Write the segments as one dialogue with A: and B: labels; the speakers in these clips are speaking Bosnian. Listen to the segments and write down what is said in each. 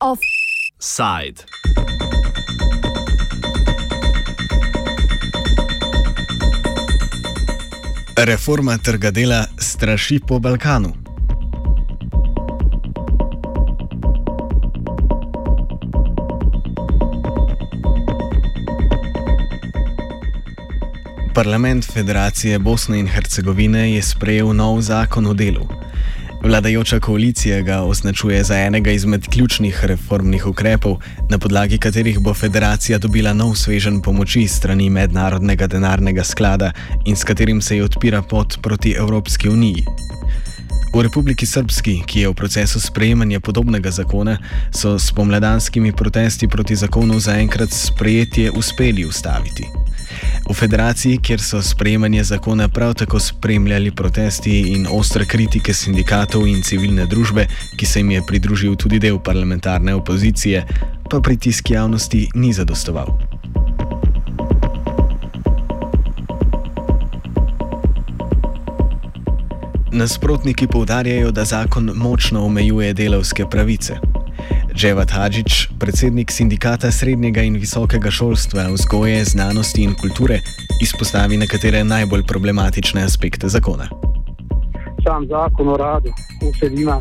A: Offside.
B: Reforma trga dela straši po Balkanu. Parlament Federacije Bosne in Hercegovine je sprejel nov zakon o delu. Vladajoča koalicija ga označuje za enega izmed ključnih reformnih ukrepov, na podlagi katerih bo federacija dobila nov svežen pomoči strani Mednarodnega denarnega sklada in s katerim se je odpira pot proti Evropski uniji. V Republiki Srpski, ki je v procesu sprejemanja podobnega zakona, so s pomladanskimi protesti proti zakonu zaenkrat sprejetje uspeli ustaviti. V federaciji, kjer so sprejemanje zakona prav tako spremljali protesti in ostre kritike sindikatov in civilne družbe, ki se jim je pridružil tudi del parlamentarne opozicije, pa pritisk javnosti ni zadostoval. Nasprotniki poudarjajo, da zakon močno omejuje delavske pravice. Dževat Hadžič, predsednik sindikata srednjega in visokega šolstva, vzgoje, znanosti in kulture, izpostavi nekatere najbolj problematične aspekte zakona.
C: Sam zakon o radu v sebi ima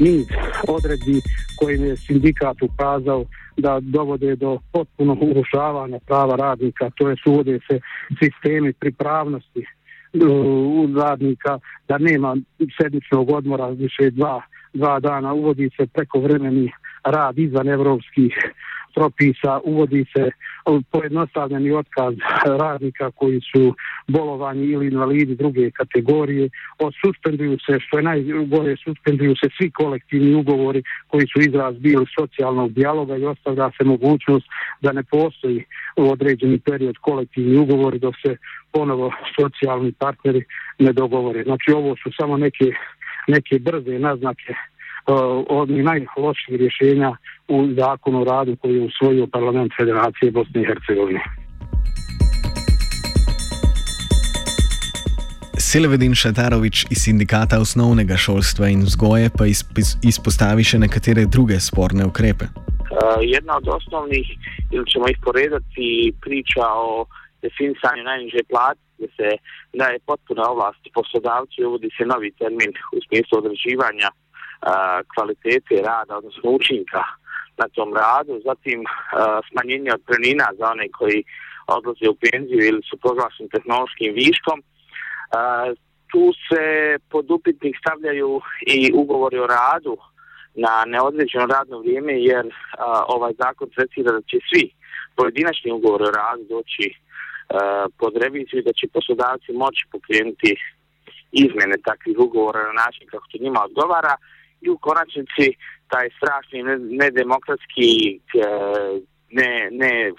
C: niz odredbi, kojim je sindikat ukazal, da dovode do potpunog urušavanja prava radnika, to je uvode se sistemi pripravnosti u radnika, da nema sedmičnog odmora više dva, dva dana, uvodi se preko vremeni rad izvan evropskih propisa, uvodi se pojednostavljeni otkaz radnika koji su bolovani ili invalidi druge kategorije, suspenduju se, što je najgore, suspenduju se svi kolektivni ugovori koji su izraz bili socijalnog dijaloga i ostavlja se mogućnost da ne postoji u određeni period kolektivni ugovori dok se ponovo socijalni partneri ne dogovore. Znači ovo su samo neke, neke brze naznake od najloših rješenja u zakonu o radu koji je usvojio parlament Federacije Bosne i Hercegovine.
B: Silvedin Šatarovič iz sindikata osnovnega šolstva in vzgoje pa izpostavi še nekatere druge sporne ukrepe.
D: Uh, jedna od osnovnih, ili ćemo ih poredati, priča o definisanju najniže plate, gdje se daje potpuna ovlast poslodavcu i uvodi se novi termin u smislu određivanja kvalitete rada, odnosno učinka na tom radu, zatim smanjenje otpremnina za one koji odlaze u penziju ili su proglašeni tehnološkim viškom. Tu se pod upitnik stavljaju i ugovori o radu na neodređeno radno vrijeme, jer ovaj zakon tretira da će svi pojedinačni ugovori o radu doći pod reviziju i da će poslodavci moći pokrenuti izmene takvih ugovora na način kako to njima odgovara i u konačnici taj strašni nedemokratski e, ne, ne, ne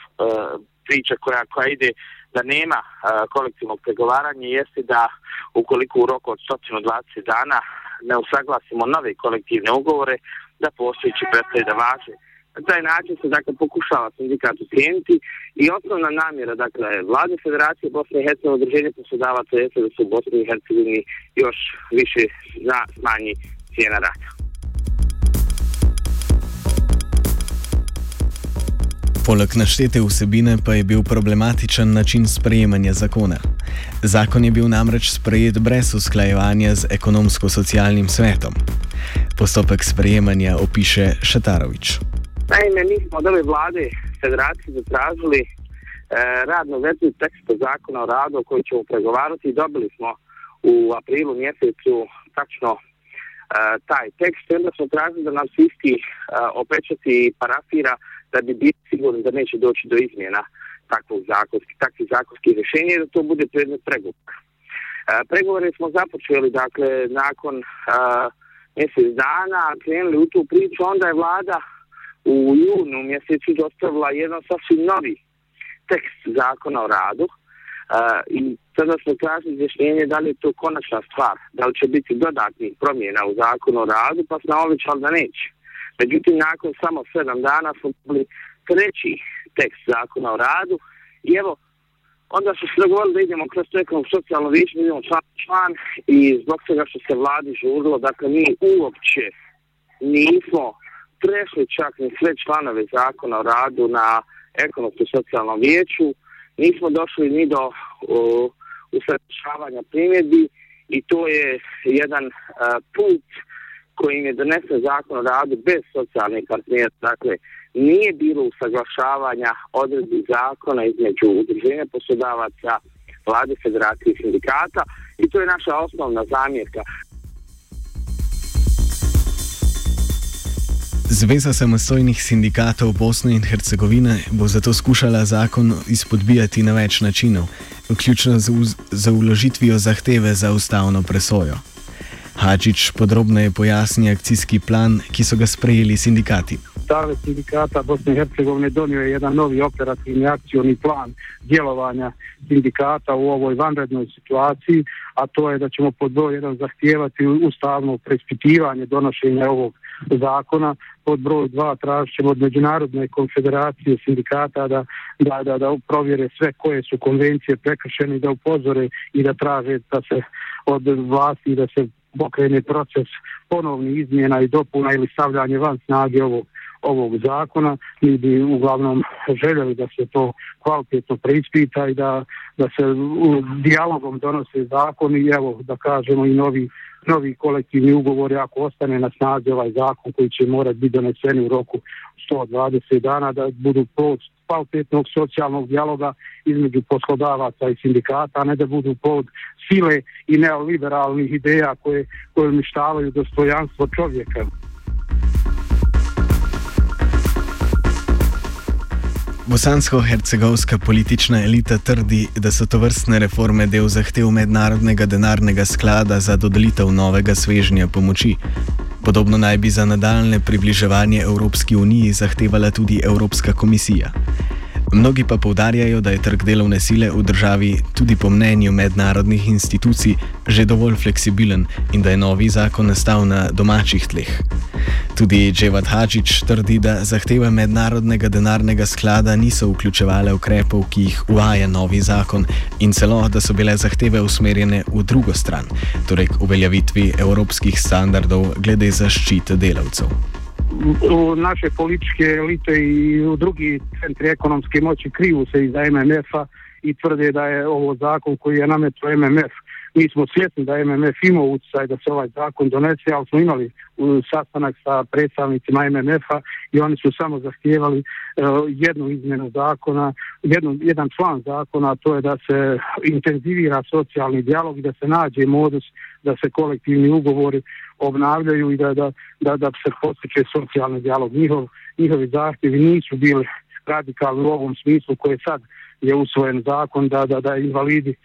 D: priča koja, koja ide da nema e, kolektivnog pregovaranja jeste da ukoliko u roku od 120 dana ne usaglasimo nove kolektivne ugovore da postojići prestaje da važe. Na taj način se dakle pokušava sindikat ucijeniti i osnovna namjera dakle vlade Federacije Bosne i Hercegovine održenje poslodavaca jeste da su u Bosni i Hercegovini još više za smanji cijena rada.
B: Poleg naštete vsebine pa je bil problematičen način sprejemanja zakona. Zakon je bil namreč sprejet brez usklajevanja z ekonomsko-socialnim svetom. Postopek sprejemanja opiše Šatarovič.
D: Naime, mi smo od ove vlade federacije zatražili e, radno verziju teksta zakona o radu koji ćemo pregovarati i dobili smo u aprilu mjesecu tačno taj tekst, onda smo tražili da nam se isti opečati i parafira da bi biti sigurni da neće doći do izmjena takvog zakonskih, takvih zakonskih rješenja i da to bude predmet pregovora. Pregovore smo započeli, dakle, nakon mjesec dana, krenuli u tu priču, onda je vlada u junu mjesecu dostavila jedan sasvim novi tekst zakona o radu, Uh, I sada smo tražili izjašnjenje da li je to konačna stvar, da li će biti dodatnih promjena u zakonu o radu, pa smo običali da neće. Međutim, nakon samo sedam dana smo bili treći tekst zakona o radu i evo, onda su se dogovorili da idemo kroz to ekonomsko socijalno vijeće, da idemo član, član i zbog toga što se vladi žurilo, dakle mi uopće nismo prešli čak ni sve članove zakona o radu na ekonomsko socijalnom vijeću, nismo došli ni do usrećavanja primjedbi i to je jedan uh, put kojim je donesen zakon o radu bez socijalnih partnera, dakle nije bilo usaglašavanja odredbi zakona između udruženja poslodavaca, vlade federacije i sindikata i to je naša osnovna zamjerka.
B: Zveza samostojnih sindikatov Bosne in Hercegovine bo zato skušala zakon izpodbijati na več načinov, vključno z, z uložitvijo zahteve za ustavno presojo. Hadžič podrobneje pojasni akcijski plan, ki so ga sprejeli sindikati.
C: Savez sindikata Bosne i Hercegovine donio je jedan novi operativni akcioni plan djelovanja sindikata u ovoj vanrednoj situaciji, a to je da ćemo pod broj jedan zahtijevati ustavno preispitivanje donošenja ovog zakona, pod broj dva tražit od Međunarodne konfederacije sindikata da, da, da, da provjere sve koje su konvencije prekršene da upozore i da traže da se od vlasti da se pokrene proces ponovni izmjena i dopuna ili stavljanje van snage ovog ovog zakona, mi bi uglavnom željeli da se to kvalitetno preispita i da, da se dijalogom donose zakon i evo da kažemo i novi, novi kolektivni ugovori ako ostane na snazi ovaj zakon koji će morati biti doneseni u roku 120 dana da budu plod kvalitetnog socijalnog dijaloga između poslodavaca i sindikata, a ne da budu plod sile i neoliberalnih ideja koje, koje uništavaju dostojanstvo čovjeka.
B: Bosansko-hercegovska politična elita trdi, da so to vrstne reforme del zahtev mednarodnega denarnega sklada za dodelitev novega svežnja pomoči. Podobno naj bi za nadaljne približevanje Evropski uniji zahtevala tudi Evropska komisija. Mnogi pa povdarjajo, da je trg delovne sile v državi tudi po mnenju mednarodnih institucij že dovolj fleksibilen in da je novi zakon nastal na domačih tleh. Tudi Dževad Hadžič trdi, da zahteve mednarodnega denarnega sklada niso vključevale ukrepov, ki jih uvaja novi zakon in celo, da so bile zahteve usmerjene v drugo stran, torej k uveljavitvi evropskih standardov glede zaščite delavcev.
C: u naše političke elite i u drugi centri ekonomske moći krivu se iz MMF-a i tvrde da je ovo zakon koji je nametio MMF. Mi smo svjesni da je MMF imao utjecaj da se ovaj zakon donese, ali smo imali sastanak sa predstavnicima MMF-a i oni su samo zahtijevali uh, jednu izmjenu zakona, jednu, jedan član zakona, a to je da se intenzivira socijalni dijalog i da se nađe modus da se kolektivni ugovori obnavljaju i da, da, da, da se postiče socijalni dijalog. Njihov, njihovi zahtjevi nisu bili radikalni u ovom smislu koje sad je usvojen zakon da, da, da invalidi e,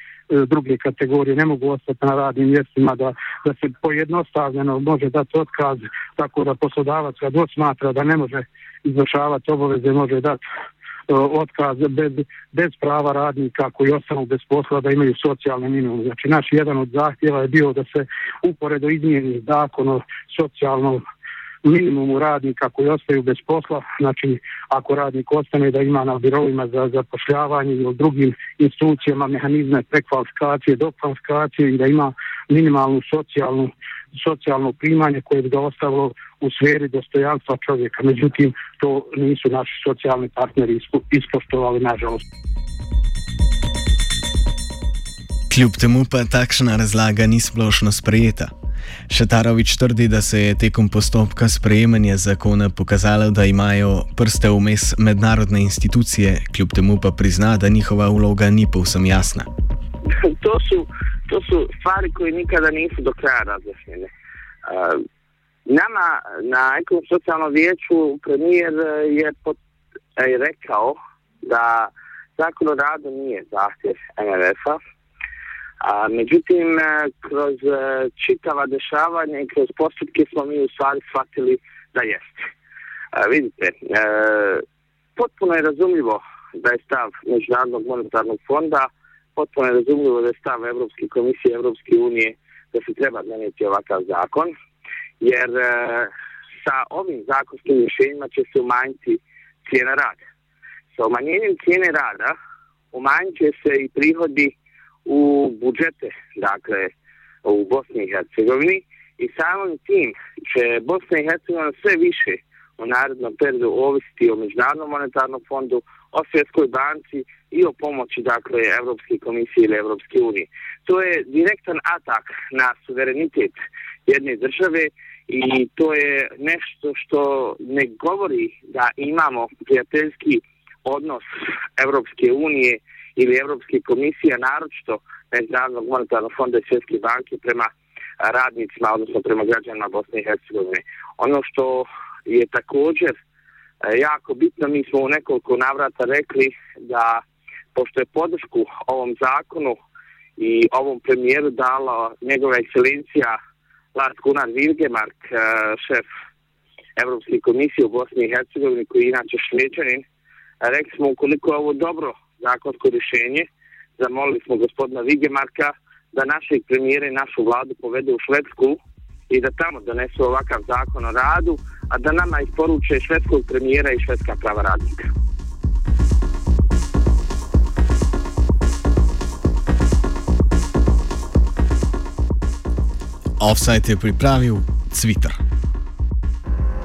C: druge kategorije ne mogu ostati na radnim mjestima, da, da se pojednostavljeno može dati otkaz tako da poslodavac kad smatra da ne može izvršavati obaveze može dati e, otkaz bez, bez prava radnika koji ostanu bez posla da imaju socijalne minimum. Znači naš jedan od zahtjeva je bio da se uporedo izmijeni zakon o socijalnom minimumu radnika koji ostaju bez posla, znači ako radnik ostane da ima na birovima za zapošljavanje ili drugim institucijama mehanizme prekvalifikacije, dokvalifikacije i da ima minimalnu socijalnu socijalno primanje koje bi ga ostavilo u sferi dostojanstva čovjeka. Međutim, to nisu naši socijalni partneri ispoštovali, nažalost.
B: Kljub temu pa takšna razlaga ni splošno sprejeta. Šetarovič trdi, da se je tekom postopka sprejemanja zakona pokazalo, da imajo prste vmes mednarodne institucije, kljub temu pa prizna, da njihova vloga ni povsem jasna.
D: To su, to su stvari koje nikada nisu do kraja razjašnjene. Uh, nama na ekonomskom socijalnom vijeću premijer je pot, e, rekao da zakon o radu nije zahtjev MRF-a, A, međutim, e, kroz e, čitava dešavanja i kroz postupke smo mi u stvari shvatili da jeste. A, vidite, e, potpuno je razumljivo da je stav Međunarodnog monetarnog fonda, potpuno je razumljivo da je stav Evropske komisije Evropske unije da se treba donijeti ovakav zakon, jer e, sa ovim zakonskim rješenjima će se umanjiti cijena rada. Sa umanjenjem cijene rada umanjit će se i prihodi u budžete, dakle, u Bosni i Hercegovini i samim tim će Bosna i Hercegovina sve više u narednom periodu ovisiti o Međunarodnom monetarnom fondu, o Svjetskoj banci i o pomoći, dakle, Evropske komisije ili Evropske unije. To je direktan atak na suverenitet jedne države i to je nešto što ne govori da imamo prijateljski odnos Evropske unije ili Evropske komisije, naročito Međunarodnog monetarnog fonda i Svjetske banke prema radnicima, odnosno prema građanima Bosne i Hercegovine. Ono što je također e, jako bitno, mi smo u nekoliko navrata rekli da pošto je podršku ovom zakonu i ovom premijeru dala njegova ekscelencija Lars Gunnar Wilgemark, e, šef Evropske komisije u Bosni i Hercegovini, koji je inače šveđanin, rekli smo ukoliko je ovo dobro zakonsko rješenje, zamolili smo gospodina Vigemarka da našeg premijera i našu vladu povede u Švedsku i da tamo donesu ovakav zakon o radu, a da nama isporuče švedskog premijera i švedska prava radnika.
B: Offside je pripravil Twitter.